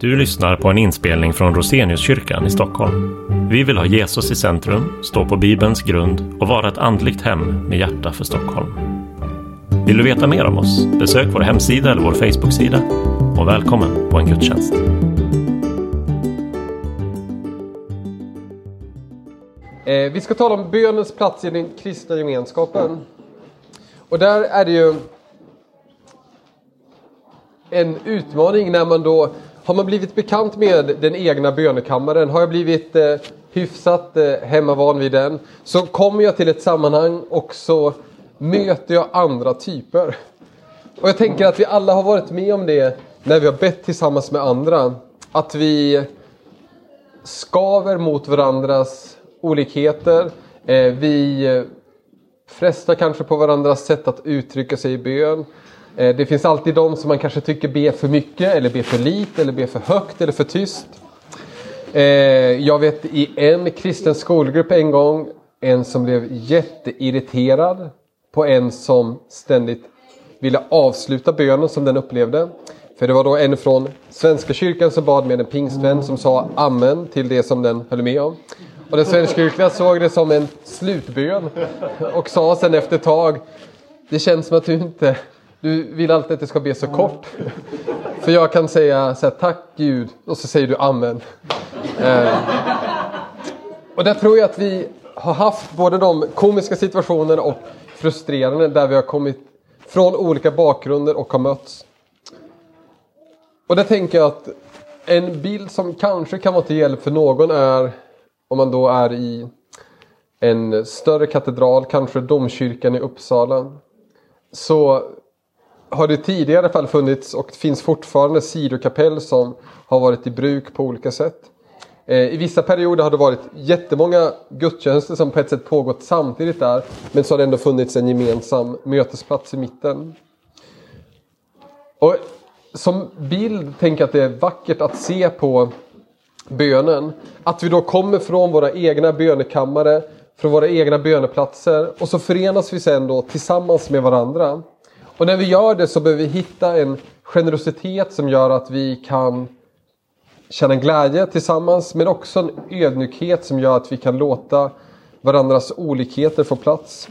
Du lyssnar på en inspelning från Roseniuskyrkan i Stockholm. Vi vill ha Jesus i centrum, stå på Bibelns grund och vara ett andligt hem med hjärta för Stockholm. Vill du veta mer om oss? Besök vår hemsida eller vår Facebook-sida. Och välkommen på en gudstjänst. Eh, vi ska tala om bönens plats i den kristna gemenskapen. Och där är det ju en utmaning när man då har man blivit bekant med den egna bönekammaren, har jag blivit eh, hyfsat eh, hemmavan vid den, så kommer jag till ett sammanhang och så möter jag andra typer. Och jag tänker att vi alla har varit med om det när vi har bett tillsammans med andra. Att vi skaver mot varandras olikheter. Eh, vi eh, frestar kanske på varandras sätt att uttrycka sig i bön. Eh, det finns alltid de som man kanske tycker ber för mycket eller ber för lite eller ber för högt eller för tyst. Eh, jag vet i en kristen skolgrupp en gång en som blev jätteirriterad på en som ständigt ville avsluta bönen som den upplevde. För det var då en från Svenska kyrkan som bad med en pingstvän som sa amen till det som den höll med om. Och den svenska kyrkan såg det som en slutbön och sa sen efter ett tag Det känns som att du inte du vill alltid att det ska bli så kort. För jag kan säga så här, tack Gud och så säger du amen. Eh, och där tror jag att vi har haft både de komiska situationerna och frustrerande där vi har kommit från olika bakgrunder och har mötts. Och där tänker jag att en bild som kanske kan vara till hjälp för någon är om man då är i en större katedral, kanske domkyrkan i Uppsala. Så har det tidigare i alla fall funnits och finns fortfarande sidokapell som har varit i bruk på olika sätt. Eh, I vissa perioder har det varit jättemånga gudstjänster som på ett sätt pågått samtidigt där. Men så har det ändå funnits en gemensam mötesplats i mitten. Och som bild tänker jag att det är vackert att se på bönen. Att vi då kommer från våra egna bönekammare, från våra egna böneplatser och så förenas vi sen då tillsammans med varandra. Och när vi gör det så behöver vi hitta en generositet som gör att vi kan känna glädje tillsammans men också en ödmjukhet som gör att vi kan låta varandras olikheter få plats.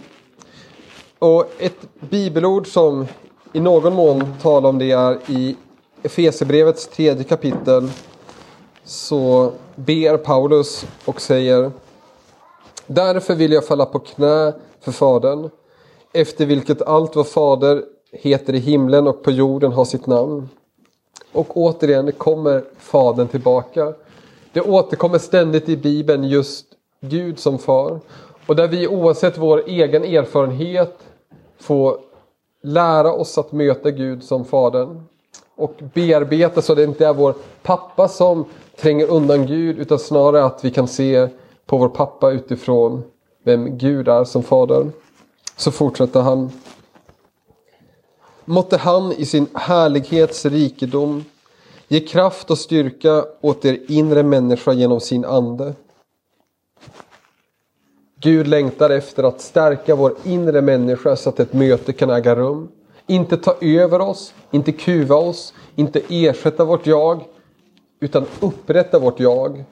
Och ett bibelord som i någon mån talar om det är i Efesierbrevets tredje kapitel så ber Paulus och säger Därför vill jag falla på knä för Fadern efter vilket allt vad Fader heter i himlen och på jorden har sitt namn. Och återigen kommer Fadern tillbaka. Det återkommer ständigt i Bibeln just Gud som far. Och där vi oavsett vår egen erfarenhet får lära oss att möta Gud som Fadern. Och bearbeta så det inte är vår pappa som tränger undan Gud utan snarare att vi kan se på vår pappa utifrån vem Gud är som Fader. Så fortsätter han Måtte han i sin härlighets rikedom ge kraft och styrka åt er inre människa genom sin ande. Gud längtar efter att stärka vår inre människa så att ett möte kan äga rum. Inte ta över oss, inte kuva oss, inte ersätta vårt jag, utan upprätta vårt jag.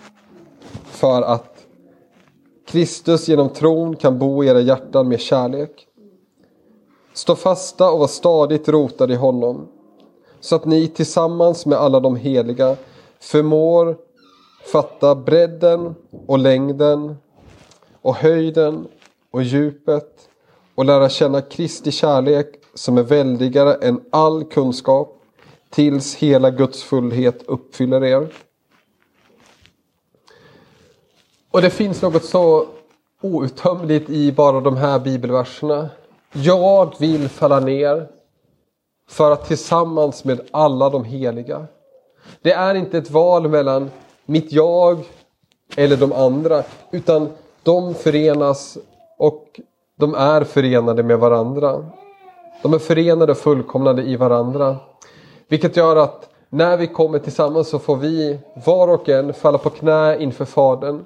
För att Kristus genom tron kan bo i era hjärtan med kärlek. Stå fasta och var stadigt rotade i honom, så att ni tillsammans med alla de heliga förmår fatta bredden och längden och höjden och djupet och lära känna Kristi kärlek som är väldigare än all kunskap tills hela Guds fullhet uppfyller er. Och det finns något så outtömligt i bara de här bibelverserna. Jag vill falla ner för att tillsammans med alla de heliga. Det är inte ett val mellan mitt jag eller de andra utan de förenas och de är förenade med varandra. De är förenade och fullkomnade i varandra. Vilket gör att när vi kommer tillsammans så får vi var och en falla på knä inför Fadern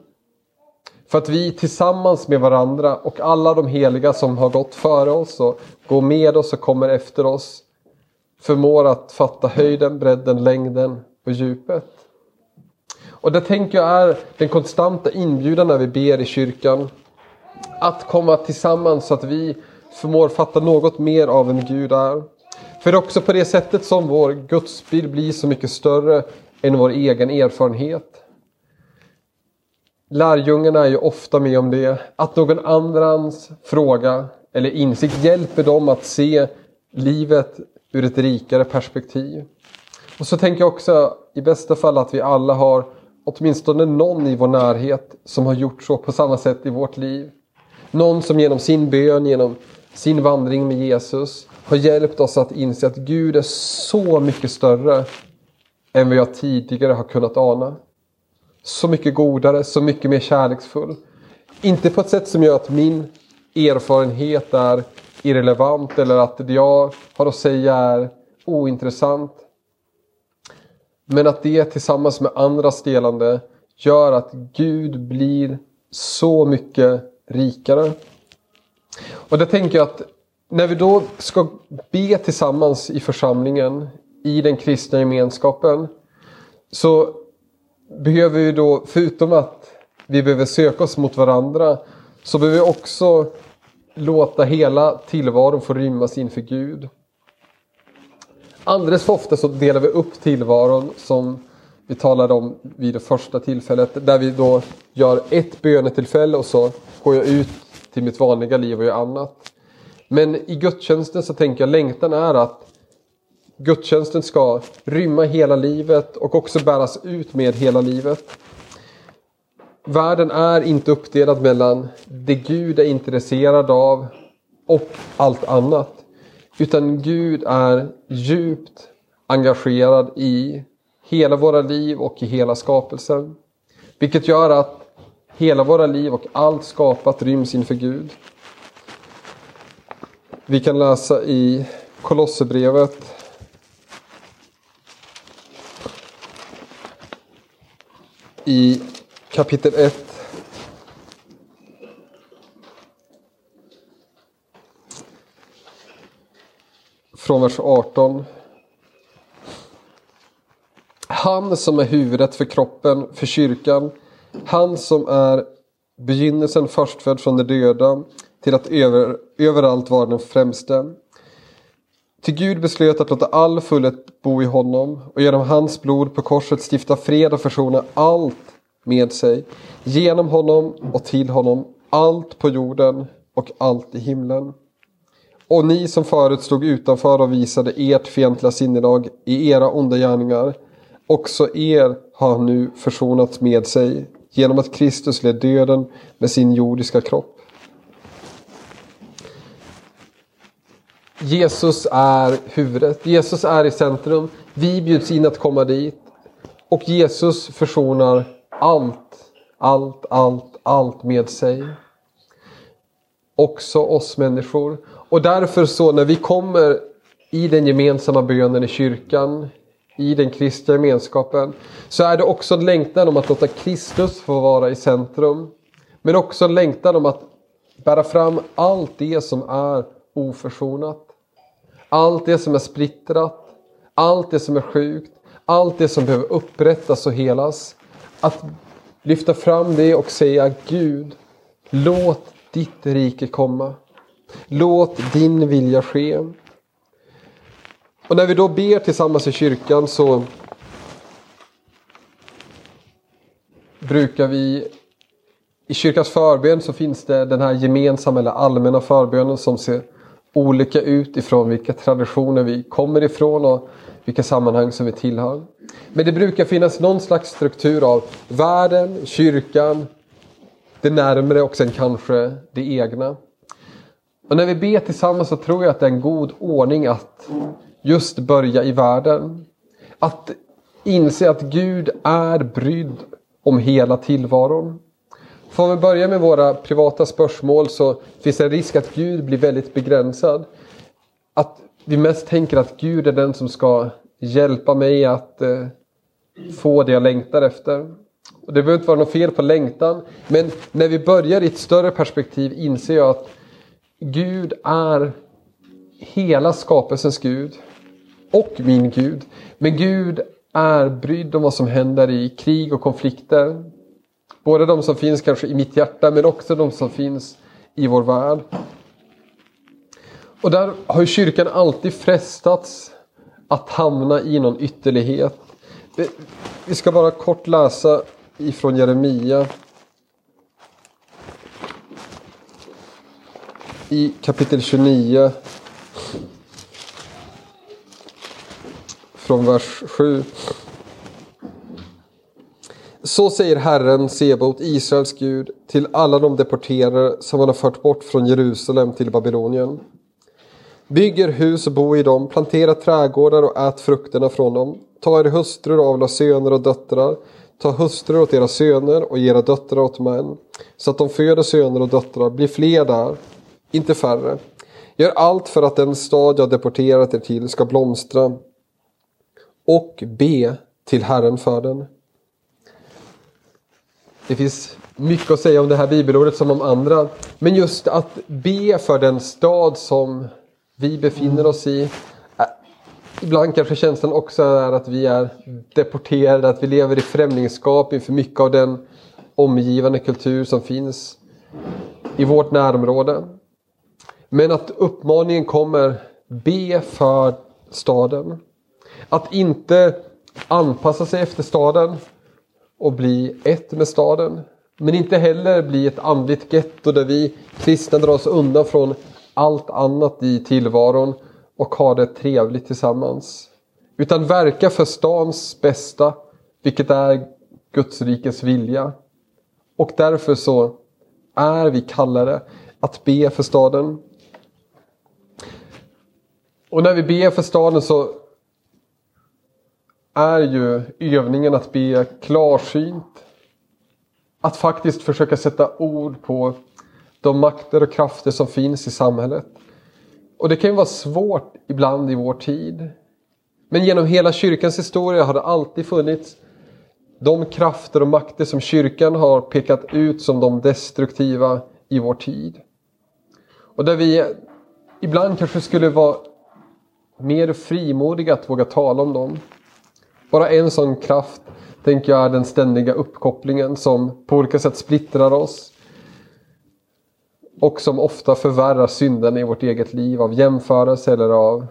för att vi tillsammans med varandra och alla de heliga som har gått före oss och går med oss och kommer efter oss förmår att fatta höjden, bredden, längden och djupet. Och det tänker jag är den konstanta inbjudan när vi ber i kyrkan. Att komma tillsammans så att vi förmår fatta något mer av vem Gud är. För det är också på det sättet som vår gudsbild blir så mycket större än vår egen erfarenhet. Lärjungarna är ju ofta med om det. Att någon annans fråga eller insikt hjälper dem att se livet ur ett rikare perspektiv. Och så tänker jag också i bästa fall att vi alla har åtminstone någon i vår närhet som har gjort så på samma sätt i vårt liv. Någon som genom sin bön, genom sin vandring med Jesus har hjälpt oss att inse att Gud är så mycket större än vad jag tidigare har kunnat ana. Så mycket godare, så mycket mer kärleksfull. Inte på ett sätt som gör att min erfarenhet är irrelevant eller att det jag har att säga är ointressant. Men att det tillsammans med andras delande gör att Gud blir så mycket rikare. Och det tänker jag att när vi då ska be tillsammans i församlingen, i den kristna gemenskapen, så behöver vi då, förutom att vi behöver söka oss mot varandra, så behöver vi också låta hela tillvaron få rymmas inför Gud. Alldeles för ofta så delar vi upp tillvaron som vi talade om vid det första tillfället. Där vi då gör ett bönetillfälle och så går jag ut till mitt vanliga liv och gör annat. Men i gudstjänsten så tänker jag längtan är att gudstjänsten ska rymma hela livet och också bäras ut med hela livet. Världen är inte uppdelad mellan det Gud är intresserad av och allt annat. Utan Gud är djupt engagerad i hela våra liv och i hela skapelsen. Vilket gör att hela våra liv och allt skapat ryms inför Gud. Vi kan läsa i Kolosserbrevet i kapitel 1 från vers 18. Han som är huvudet för kroppen, för kyrkan. Han som är begynnelsen förstfödd från de döda till att över, överallt vara den främste. Till Gud beslöt att låta all fullhet bo i honom och genom hans blod på korset stifta fred och försona allt med sig. Genom honom och till honom allt på jorden och allt i himlen. Och ni som förut stod utanför och visade ert fientliga sinnelag i era onda gärningar. Också er har nu försonats med sig genom att Kristus led döden med sin jordiska kropp. Jesus är huvudet. Jesus är i centrum. Vi bjuds in att komma dit. Och Jesus försonar allt, allt, allt, allt med sig. Också oss människor. Och därför så när vi kommer i den gemensamma bönen i kyrkan, i den kristna gemenskapen, så är det också en längtan om att låta Kristus få vara i centrum. Men också en längtan om att bära fram allt det som är oförsonat. Allt det som är splittrat, allt det som är sjukt, allt det som behöver upprättas och helas. Att lyfta fram det och säga Gud, låt ditt rike komma. Låt din vilja ske. Och när vi då ber tillsammans i kyrkan så brukar vi i kyrkans förbön så finns det den här gemensamma eller allmänna förbönen som ser olika ut ifrån vilka traditioner vi kommer ifrån och vilka sammanhang som vi tillhör. Men det brukar finnas någon slags struktur av världen, kyrkan, det närmre och sen kanske det egna. Och när vi ber tillsammans så tror jag att det är en god ordning att just börja i världen. Att inse att Gud är brydd om hela tillvaron. Får vi börja med våra privata spörsmål så finns det en risk att Gud blir väldigt begränsad. Att vi mest tänker att Gud är den som ska hjälpa mig att eh, få det jag längtar efter. Och det behöver inte vara något fel på längtan. Men när vi börjar i ett större perspektiv inser jag att Gud är hela skapelsens Gud. Och min Gud. Men Gud är brydd om vad som händer i krig och konflikter. Både de som finns kanske i mitt hjärta men också de som finns i vår värld. Och där har ju kyrkan alltid frestats att hamna i någon ytterlighet. Vi ska bara kort läsa ifrån Jeremia. I kapitel 29. Från vers 7. Så säger Herren Sebot, Israels Gud, till alla de deporterade som han har fört bort från Jerusalem till Babylonien. Bygg er hus och bo i dem, plantera trädgårdar och ät frukterna från dem. Ta er hustrur och avla söner och döttrar. Ta hustrur åt era söner och era döttrar åt män. Så att de föder söner och döttrar, blir fler där, inte färre. Gör allt för att den stad jag deporterat er till ska blomstra. Och be till Herren för den. Det finns mycket att säga om det här bibelordet som om andra. Men just att be för den stad som vi befinner oss i. Eh, ibland kanske känslan också är att vi är deporterade, att vi lever i främlingskap inför mycket av den omgivande kultur som finns i vårt närområde. Men att uppmaningen kommer, be för staden. Att inte anpassa sig efter staden och bli ett med staden. Men inte heller bli ett andligt getto där vi kristna drar oss undan från allt annat i tillvaron och har det trevligt tillsammans. Utan verka för stans bästa, vilket är Guds rikes vilja. Och därför så är vi kallade att be för staden. Och när vi ber för staden så är ju övningen att be klarsynt. Att faktiskt försöka sätta ord på de makter och krafter som finns i samhället. Och det kan ju vara svårt ibland i vår tid. Men genom hela kyrkans historia har det alltid funnits de krafter och makter som kyrkan har pekat ut som de destruktiva i vår tid. Och där vi ibland kanske skulle vara mer frimodiga att våga tala om dem. Bara en sån kraft tänker jag är den ständiga uppkopplingen som på olika sätt splittrar oss. Och som ofta förvärrar synden i vårt eget liv av jämförelse eller av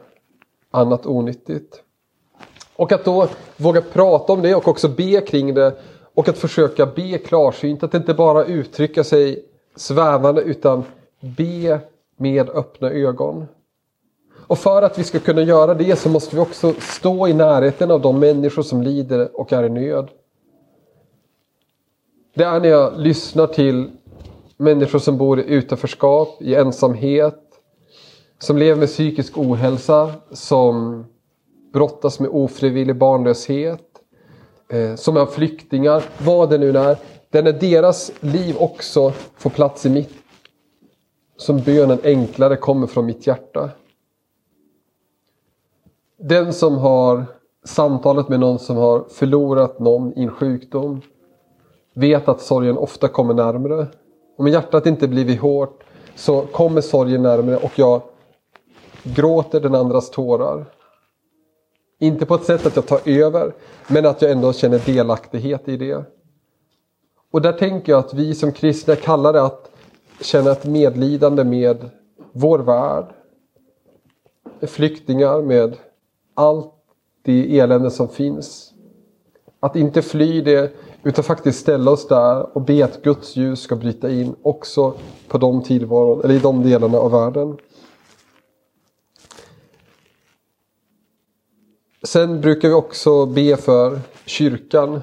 annat onyttigt. Och att då våga prata om det och också be kring det. Och att försöka be klarsynt. Att inte bara uttrycka sig svävande utan be med öppna ögon. Och för att vi ska kunna göra det så måste vi också stå i närheten av de människor som lider och är i nöd. Det är när jag lyssnar till människor som bor i utanförskap, i ensamhet, som lever med psykisk ohälsa, som brottas med ofrivillig barnlöshet, eh, som är flyktingar, vad det nu är. Det är när deras liv också får plats i mitt som bönen enklare kommer från mitt hjärta. Den som har samtalet med någon som har förlorat någon i en sjukdom vet att sorgen ofta kommer närmre. Om hjärtat inte blivit hårt så kommer sorgen närmare och jag gråter den andras tårar. Inte på ett sätt att jag tar över, men att jag ändå känner delaktighet i det. Och där tänker jag att vi som kristna kallar det att känna ett medlidande med vår värld. Med flyktingar, med allt det elände som finns. Att inte fly det utan faktiskt ställa oss där och be att Guds ljus ska bryta in också på de tillvaron, eller i de delarna av världen. Sen brukar vi också be för kyrkan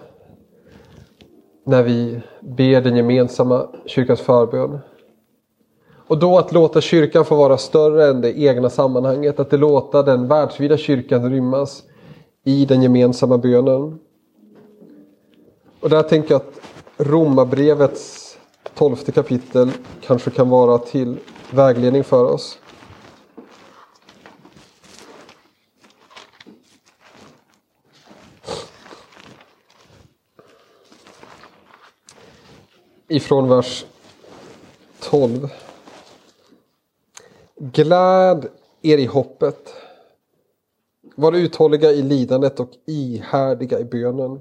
när vi ber den gemensamma kyrkans förbön. Och då att låta kyrkan få vara större än det egna sammanhanget. Att det låta den världsvida kyrkan rymmas i den gemensamma bönen. Och där tänker jag att Romarbrevets tolfte kapitel kanske kan vara till vägledning för oss. Ifrån vers 12. Gläd er i hoppet. Var uthålliga i lidandet och ihärdiga i bönen.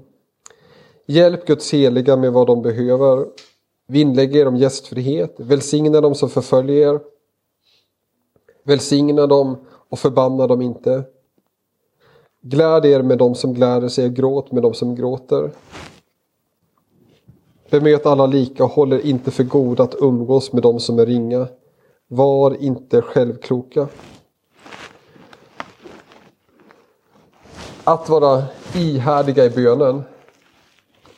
Hjälp Guds heliga med vad de behöver. Vinnlägg er om gästfrihet. Välsigna dem som förföljer er. Välsigna dem och förbanna dem inte. Gläd er med dem som gläder sig och gråt med dem som gråter. Bemöt alla lika och håll er inte för goda att umgås med dem som är ringa. Var inte självkloka. Att vara ihärdiga i bönen.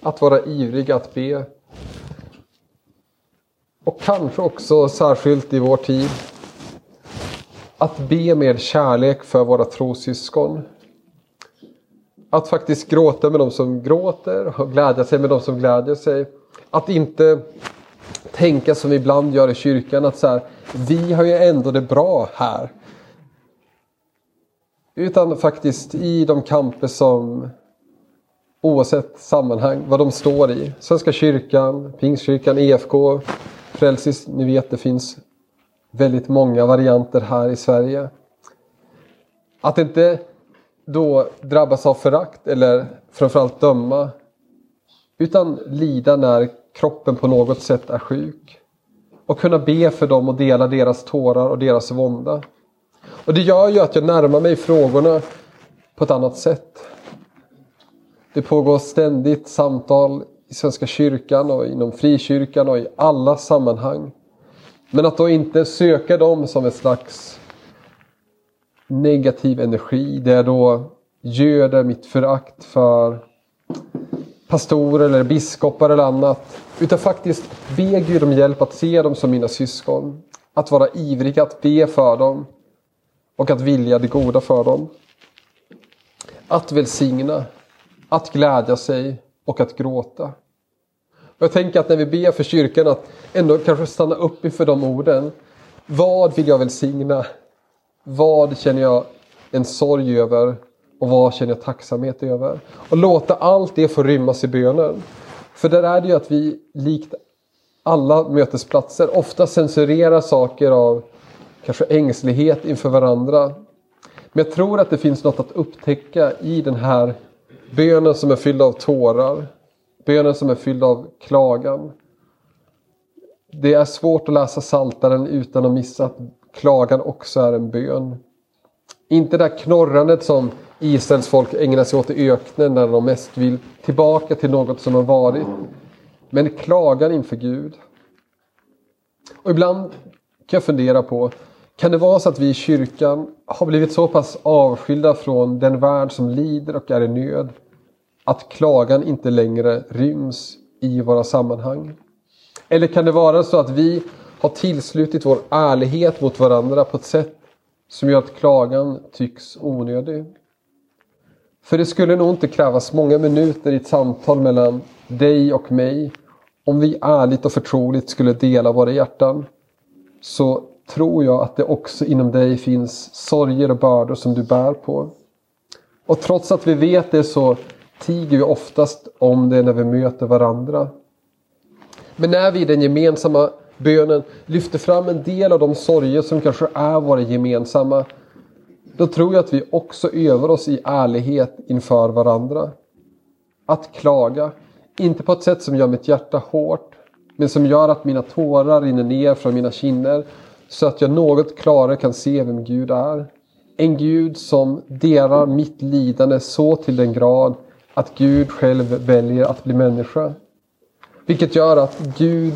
Att vara ivriga att be. Och kanske också särskilt i vår tid. Att be med kärlek för våra trossyskon. Att faktiskt gråta med de som gråter och glädja sig med de som glädjer sig. Att inte tänka som vi ibland gör i kyrkan att så här, vi har ju ändå det bra här. Utan faktiskt i de kamper som oavsett sammanhang, vad de står i. Svenska kyrkan, Pingstkyrkan, EFK, Frälsis, ni vet det finns väldigt många varianter här i Sverige. Att inte då drabbas av förakt eller framförallt döma. Utan lida när kroppen på något sätt är sjuk. Och kunna be för dem och dela deras tårar och deras vånda. Och det gör ju att jag närmar mig frågorna på ett annat sätt. Det pågår ständigt samtal i Svenska kyrkan och inom frikyrkan och i alla sammanhang. Men att då inte söka dem som ett slags negativ energi. Det är då göder mitt förakt för pastorer eller biskopar eller annat. Utan faktiskt be Gud om hjälp att se dem som mina syskon. Att vara ivrig att be för dem. Och att vilja det goda för dem. Att välsigna. Att glädja sig och att gråta. Och jag tänker att när vi ber för kyrkan att ändå kanske stanna upp inför de orden. Vad vill jag välsigna? Vad känner jag en sorg över? Och vad känner jag tacksamhet över? Och låta allt det få rymmas i bönen. För där är det ju att vi likt alla mötesplatser ofta censurerar saker av kanske ängslighet inför varandra. Men jag tror att det finns något att upptäcka i den här bönen som är fylld av tårar. Bönen som är fylld av klagan. Det är svårt att läsa saltaren utan att missa att klagan också är en bön. Inte det där knorrandet som Israels folk ägnar sig åt i öknen när de mest vill tillbaka till något som har varit. Men klagar inför Gud. Och ibland kan jag fundera på, kan det vara så att vi i kyrkan har blivit så pass avskilda från den värld som lider och är i nöd att klagan inte längre ryms i våra sammanhang? Eller kan det vara så att vi har tillslutit vår ärlighet mot varandra på ett sätt som gör att klagan tycks onödig? För det skulle nog inte krävas många minuter i ett samtal mellan dig och mig om vi ärligt och förtroligt skulle dela våra hjärtan. Så tror jag att det också inom dig finns sorger och bördor som du bär på. Och trots att vi vet det så tiger vi oftast om det när vi möter varandra. Men när vi i den gemensamma bönen lyfter fram en del av de sorger som kanske är våra gemensamma då tror jag att vi också övar oss i ärlighet inför varandra. Att klaga, inte på ett sätt som gör mitt hjärta hårt, men som gör att mina tårar rinner ner från mina kinder så att jag något klarare kan se vem Gud är. En Gud som delar mitt lidande så till den grad att Gud själv väljer att bli människa. Vilket gör att Gud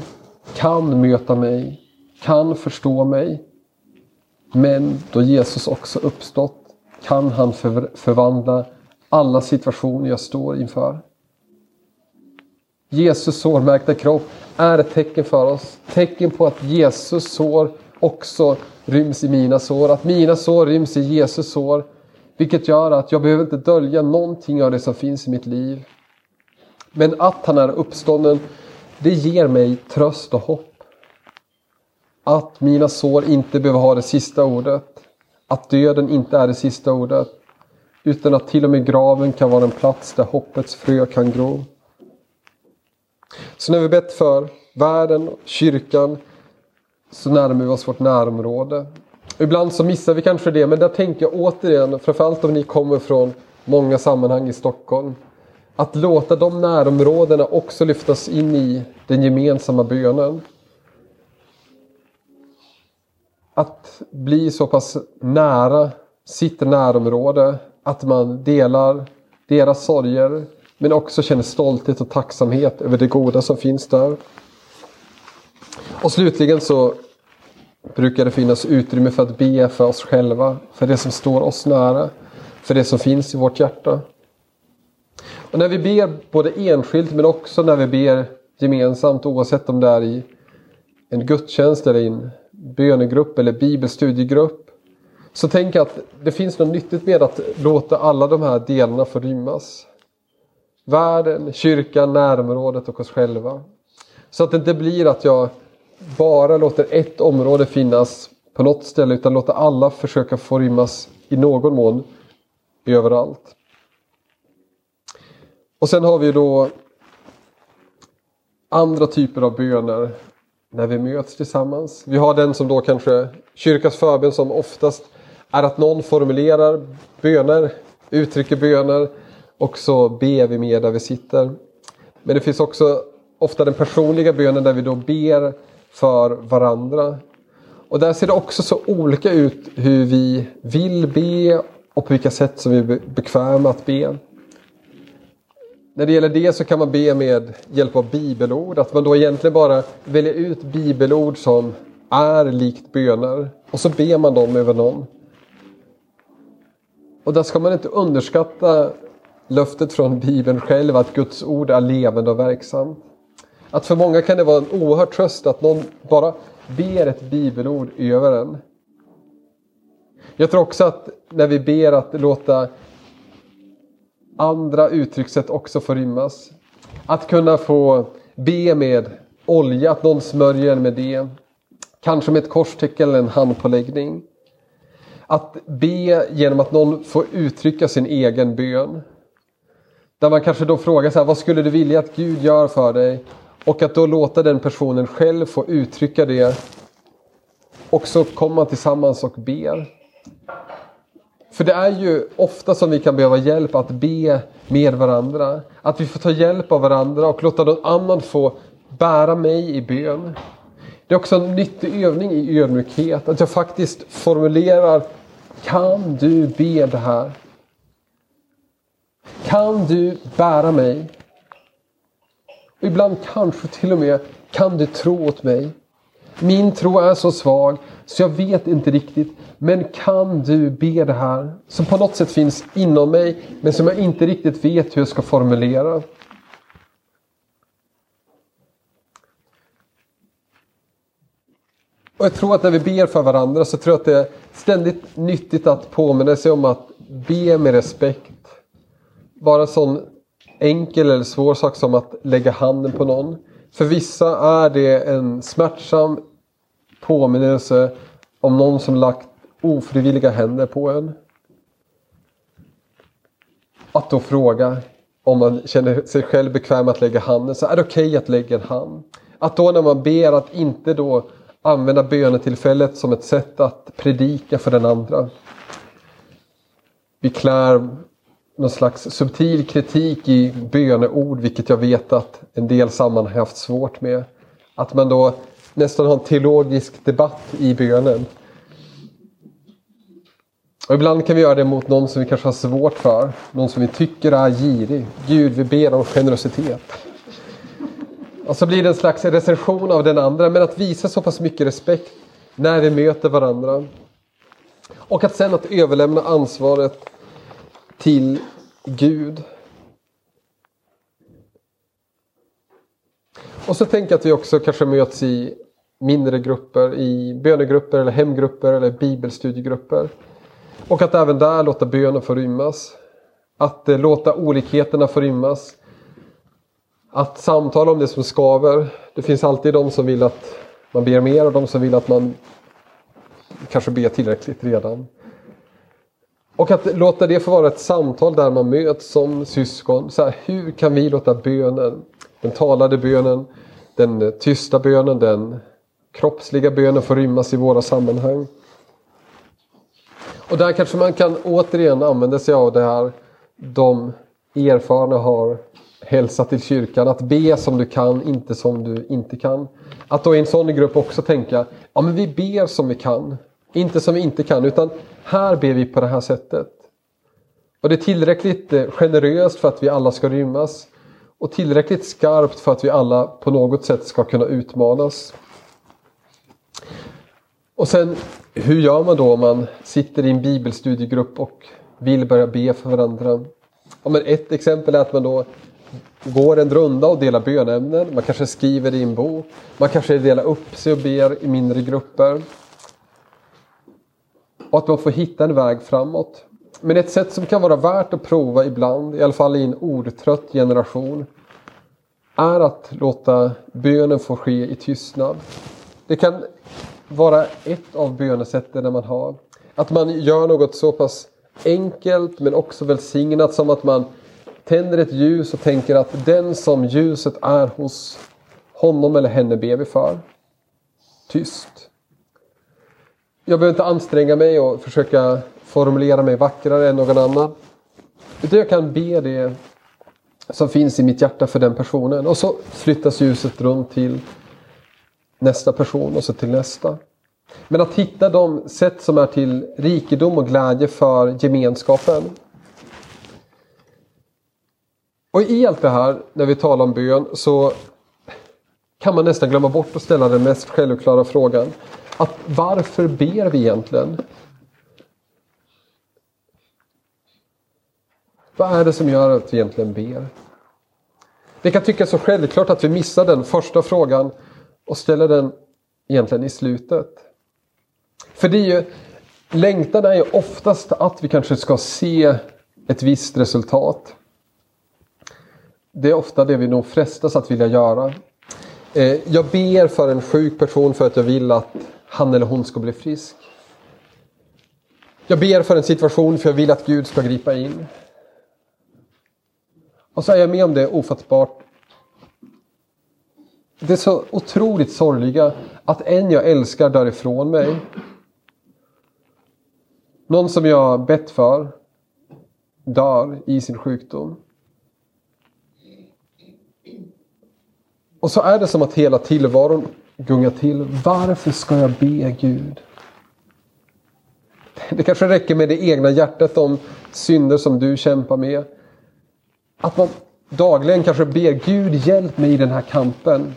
kan möta mig, kan förstå mig men då Jesus också uppstått kan han förvandla alla situationer jag står inför. Jesus sårmärkta kropp är ett tecken för oss. Tecken på att Jesus sår också ryms i mina sår. Att mina sår ryms i Jesus sår. Vilket gör att jag behöver inte dölja någonting av det som finns i mitt liv. Men att han är uppstånden, det ger mig tröst och hopp. Att mina sår inte behöver ha det sista ordet. Att döden inte är det sista ordet. Utan att till och med graven kan vara en plats där hoppets frö kan gro. Så när vi bett för världen och kyrkan så närmar vi oss vårt närområde. Ibland så missar vi kanske det men där tänker jag återigen, framförallt om ni kommer från många sammanhang i Stockholm. Att låta de närområdena också lyftas in i den gemensamma bönen. Att bli så pass nära sitt närområde att man delar deras sorger men också känner stolthet och tacksamhet över det goda som finns där. Och slutligen så brukar det finnas utrymme för att be för oss själva, för det som står oss nära, för det som finns i vårt hjärta. Och när vi ber både enskilt men också när vi ber gemensamt oavsett om det är i en gudstjänst eller i en bönegrupp eller bibelstudiegrupp. Så tänk att det finns något nyttigt med att låta alla de här delarna få rymmas. Världen, kyrkan, närområdet och oss själva. Så att det inte blir att jag bara låter ett område finnas på något ställe utan låter alla försöka få rymmas i någon mån överallt. Och sen har vi då andra typer av böner när vi möts tillsammans. Vi har den som då kanske kyrkans förbön som oftast är att någon formulerar böner, uttrycker böner och så ber vi mer där vi sitter. Men det finns också ofta den personliga bönen där vi då ber för varandra. Och där ser det också så olika ut hur vi vill be och på vilka sätt som vi är bekväma att be. När det gäller det så kan man be med hjälp av bibelord. Att man då egentligen bara väljer ut bibelord som är likt böner. Och så ber man dem över någon. Och där ska man inte underskatta löftet från Bibeln själv att Guds ord är levande och verksamt. Att för många kan det vara en oerhörd tröst att någon bara ber ett bibelord över en. Jag tror också att när vi ber att låta andra uttryckssätt också får rymmas. Att kunna få be med olja, att någon smörjer med det. Kanske med ett korstecken eller en handpåläggning. Att be genom att någon får uttrycka sin egen bön. Där man kanske då frågar så här, vad skulle du vilja att Gud gör för dig? Och att då låta den personen själv få uttrycka det. Och så kommer man tillsammans och ber. För det är ju ofta som vi kan behöva hjälp att be med varandra. Att vi får ta hjälp av varandra och låta någon annan få bära mig i bön. Det är också en nyttig övning i ödmjukhet. Att jag faktiskt formulerar Kan du be det här? Kan du bära mig? Ibland kanske till och med Kan du tro åt mig? Min tro är så svag så jag vet inte riktigt. Men kan du be det här? Som på något sätt finns inom mig men som jag inte riktigt vet hur jag ska formulera. Och jag tror att när vi ber för varandra så tror jag att det är ständigt nyttigt att påminna sig om att be med respekt. Bara en sån enkel eller svår sak som att lägga handen på någon. För vissa är det en smärtsam påminnelse om någon som lagt ofrivilliga händer på en. Att då fråga om man känner sig själv bekväm att lägga handen så är det okej okay att lägga en hand. Att då när man ber att inte då använda bönetillfället som ett sätt att predika för den andra. Vi klär någon slags subtil kritik i böneord vilket jag vet att en del sammanhang haft svårt med. Att man då nästan har en teologisk debatt i bönen. Och ibland kan vi göra det mot någon som vi kanske har svårt för. Någon som vi tycker är girig. Gud, vi ber om generositet. Och så blir det en slags recension av den andra. Men att visa så pass mycket respekt när vi möter varandra. Och att sen att överlämna ansvaret till Gud. Och så tänker jag att vi också kanske möts i mindre grupper, i bönegrupper eller hemgrupper eller bibelstudiegrupper. Och att även där låta bönen få rymmas. Att eh, låta olikheterna få rymmas. Att samtala om det som skaver. Det finns alltid de som vill att man ber mer och de som vill att man kanske ber tillräckligt redan. Och att låta det få vara ett samtal där man möts som syskon. Så här, hur kan vi låta bönen, den talade bönen, den tysta bönen, den kroppsliga bönen få rymmas i våra sammanhang? Och där kanske man kan återigen använda sig av det här de erfarna har hälsat till kyrkan. Att be som du kan, inte som du inte kan. Att då i en sån grupp också tänka, ja men vi ber som vi kan. Inte som vi inte kan, utan här ber vi på det här sättet. Och det är tillräckligt eh, generöst för att vi alla ska rymmas. Och tillräckligt skarpt för att vi alla på något sätt ska kunna utmanas. Och sen, hur gör man då om man sitter i en bibelstudiegrupp och vill börja be för varandra? Ja, men ett exempel är att man då går en runda och delar bönämnen. Man kanske skriver i en bok. Man kanske delar upp sig och ber i mindre grupper. Och att man får hitta en väg framåt. Men ett sätt som kan vara värt att prova ibland, i alla fall i en ordtrött generation, är att låta bönen få ske i tystnad. Det kan vara ett av bönesätten man har. Att man gör något så pass enkelt men också välsignat som att man tänder ett ljus och tänker att den som ljuset är hos honom eller henne ber vi för. Tyst. Jag behöver inte anstränga mig och försöka formulera mig vackrare än någon annan. Utan jag kan be det som finns i mitt hjärta för den personen. Och så flyttas ljuset runt till nästa person och så till nästa. Men att hitta de sätt som är till rikedom och glädje för gemenskapen. Och i allt det här, när vi talar om bön, så kan man nästan glömma bort att ställa den mest självklara frågan. Att varför ber vi egentligen? Vad är det som gör att vi egentligen ber? Det kan tyckas så självklart att vi missar den första frågan och ställer den egentligen i slutet. För det är ju, längtan är ju oftast att vi kanske ska se ett visst resultat. Det är ofta det vi nog frestas att vilja göra. Eh, jag ber för en sjuk person för att jag vill att han eller hon ska bli frisk. Jag ber för en situation för jag vill att Gud ska gripa in. Och så är jag med om det ofattbart. Det är så otroligt sorgliga att en jag älskar dör ifrån mig. Någon som jag bett för dör i sin sjukdom. Och så är det som att hela tillvaron gungar till. Varför ska jag be Gud? Det kanske räcker med det egna hjärtat om synder som du kämpar med. Att man dagligen kanske ber Gud hjälp mig i den här kampen.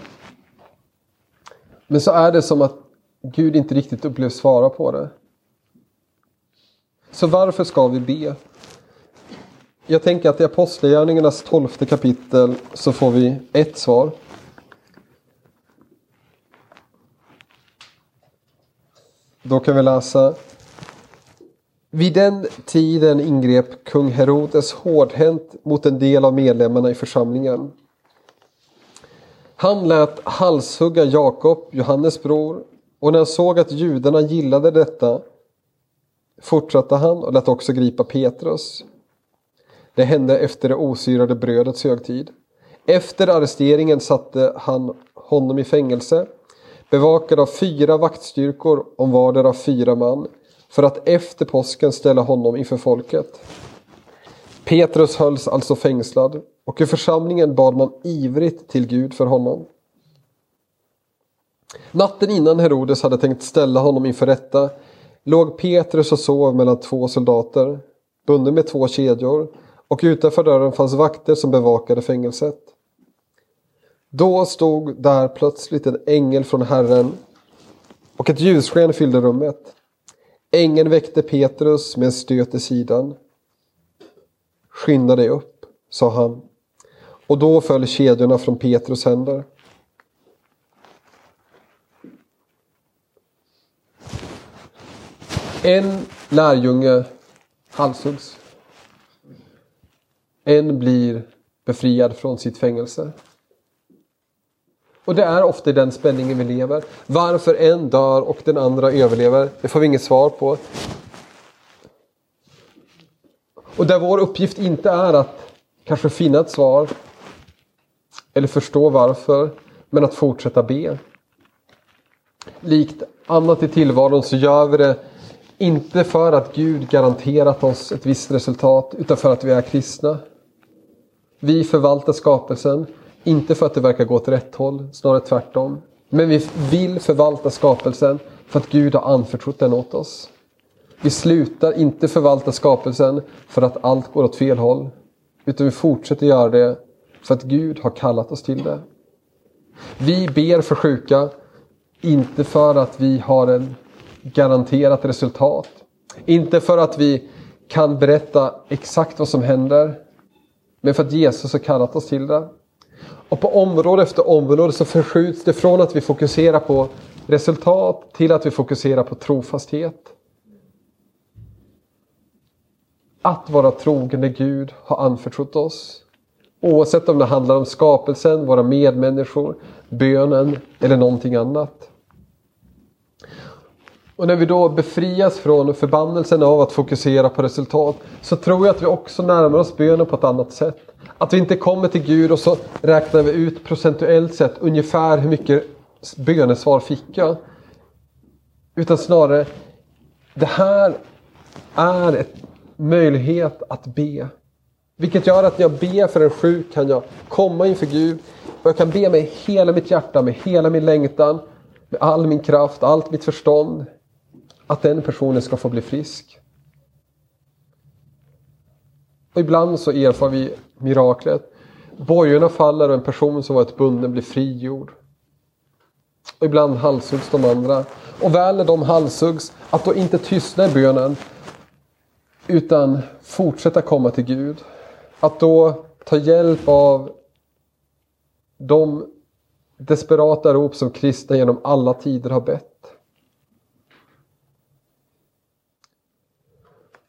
Men så är det som att Gud inte riktigt upplevs svara på det. Så varför ska vi be? Jag tänker att i Apostlagärningarnas tolfte kapitel så får vi ett svar. Då kan vi läsa vid den tiden ingrep kung Herodes hårdhänt mot en del av medlemmarna i församlingen. Han lät halshugga Jakob, Johannes bror, och när han såg att judarna gillade detta fortsatte han och lät också gripa Petrus. Det hände efter det osyrade brödets högtid. Efter arresteringen satte han honom i fängelse, bevakad av fyra vaktstyrkor om vardera fyra man för att efter påsken ställa honom inför folket. Petrus hölls alltså fängslad och i församlingen bad man ivrigt till Gud för honom. Natten innan Herodes hade tänkt ställa honom inför rätta låg Petrus och sov mellan två soldater, bunden med två kedjor, och utanför dörren fanns vakter som bevakade fängelset. Då stod där plötsligt en ängel från Herren och ett ljussken fyllde rummet. Ängeln väckte Petrus med en stöt i sidan. Skynda dig upp, sa han. Och då föll kedjorna från Petrus händer. En lärjunge halshuggs. En blir befriad från sitt fängelse. Och det är ofta i den spänningen vi lever. Varför en dör och den andra överlever, det får vi inget svar på. Och där vår uppgift inte är att kanske finna ett svar eller förstå varför, men att fortsätta be. Likt annat i tillvaron så gör vi det Inte för att Gud garanterat oss ett visst resultat utan för att vi är kristna. Vi förvaltar skapelsen, inte för att det verkar gå åt rätt håll, snarare tvärtom. Men vi vill förvalta skapelsen för att Gud har anförtrott den åt oss. Vi slutar inte förvalta skapelsen för att allt går åt fel håll. Utan vi fortsätter göra det för att Gud har kallat oss till det. Vi ber för sjuka, inte för att vi har en garanterat resultat. Inte för att vi kan berätta exakt vad som händer. Men för att Jesus har kallat oss till det. Och på område efter område så förskjuts det från att vi fokuserar på resultat till att vi fokuserar på trofasthet. Att vara trogen det Gud har anförtrott oss. Oavsett om det handlar om skapelsen, våra medmänniskor, bönen eller någonting annat. Och när vi då befrias från förbannelsen av att fokusera på resultat så tror jag att vi också närmar oss bönen på ett annat sätt. Att vi inte kommer till Gud och så räknar vi ut procentuellt sett ungefär hur mycket bönesvar fick jag. Utan snarare, det här är en möjlighet att be. Vilket gör att när jag ber för en sjuk kan jag komma inför Gud och jag kan be med hela mitt hjärta, med hela min längtan, med all min kraft, allt mitt förstånd. Att den personen ska få bli frisk. Och ibland så erfar vi miraklet. Bojorna faller och en person som varit bunden blir frigjord. Och ibland halshuggs de andra. Och väl när de halshuggs, att då inte tystna i bönen. Utan fortsätta komma till Gud. Att då ta hjälp av de desperata rop som kristna genom alla tider har bett.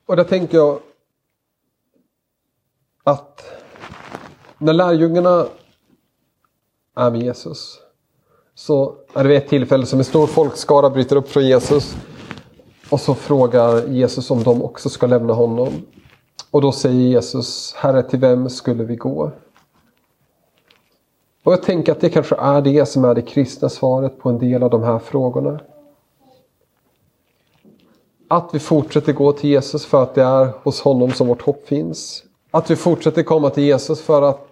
Och där tänker jag att när lärjungarna är med Jesus så är det vid ett tillfälle som en stor folkskara bryter upp från Jesus och så frågar Jesus om de också ska lämna honom. Och då säger Jesus, Herre till vem skulle vi gå? Och jag tänker att det kanske är det som är det kristna svaret på en del av de här frågorna. Att vi fortsätter gå till Jesus för att det är hos honom som vårt hopp finns. Att vi fortsätter komma till Jesus för att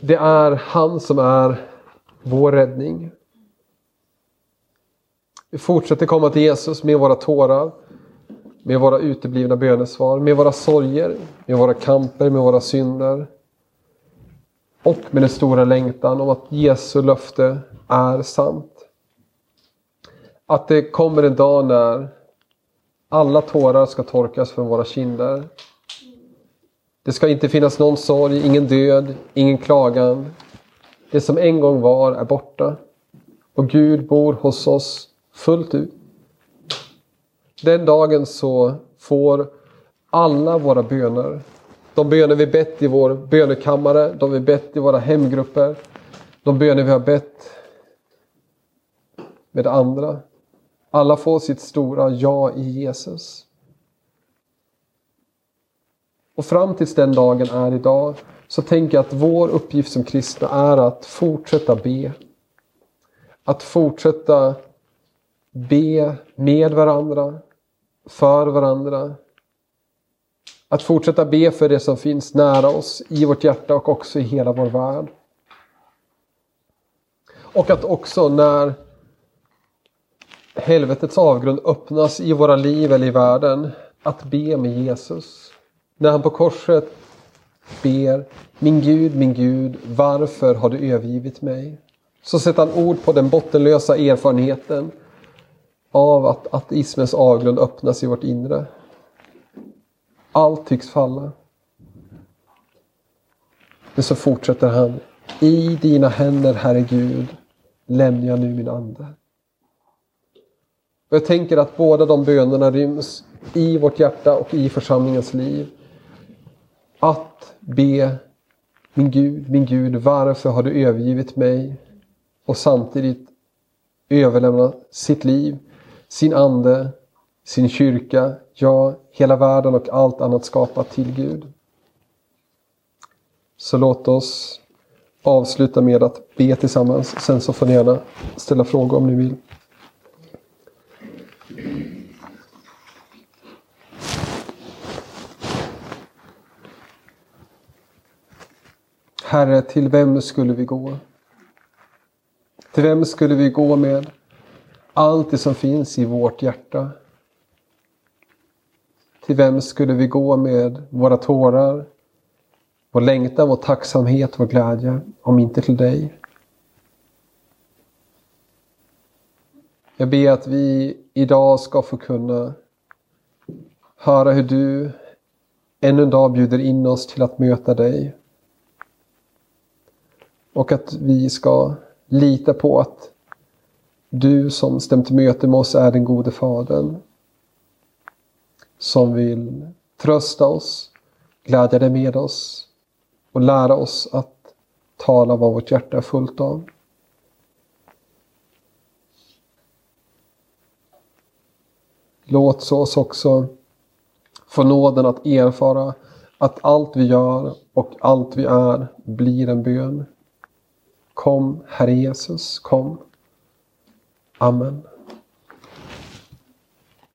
det är han som är vår räddning. Vi fortsätter komma till Jesus med våra tårar, med våra uteblivna bönesvar, med våra sorger, med våra kamper, med våra synder. Och med den stora längtan om att Jesu löfte är sant. Att det kommer en dag när alla tårar ska torkas från våra kinder. Det ska inte finnas någon sorg, ingen död, ingen klagan. Det som en gång var är borta. Och Gud bor hos oss fullt ut. Den dagen så får alla våra böner, de böner vi bett i vår bönekammare, de vi bett i våra hemgrupper, de böner vi har bett med andra, alla får sitt stora ja i Jesus. Och fram tills den dagen är idag så tänker jag att vår uppgift som kristna är att fortsätta be. Att fortsätta be med varandra, för varandra. Att fortsätta be för det som finns nära oss, i vårt hjärta och också i hela vår värld. Och att också när helvetets avgrund öppnas i våra liv eller i världen. Att be med Jesus. När han på korset ber Min Gud, min Gud, varför har du övergivit mig? Så sätter han ord på den bottenlösa erfarenheten av att ateismens avgrund öppnas i vårt inre. Allt tycks falla. Men så fortsätter han. I dina händer, Herre Gud, lämnar jag nu min ande. Och jag tänker att båda de bönerna ryms i vårt hjärta och i församlingens liv. Att be Min Gud, min Gud, varför har du övergivit mig? Och samtidigt överlämna sitt liv, sin ande, sin kyrka, ja, hela världen och allt annat skapat till Gud. Så låt oss avsluta med att be tillsammans. Sen så får ni gärna ställa frågor om ni vill. Herre, till vem skulle vi gå? Till vem skulle vi gå med allt det som finns i vårt hjärta? Till vem skulle vi gå med våra tårar, vår längtan, vår tacksamhet, vår glädje, om inte till dig? Jag ber att vi idag ska få kunna höra hur du ännu en dag bjuder in oss till att möta dig. Och att vi ska lita på att du som stämt möte med oss är den gode Fadern. Som vill trösta oss, glädja dig med oss och lära oss att tala vad vårt hjärta är fullt av. Låt oss också få nåden att erfara att allt vi gör och allt vi är blir en bön. Kom, Herre Jesus, kom. Amen.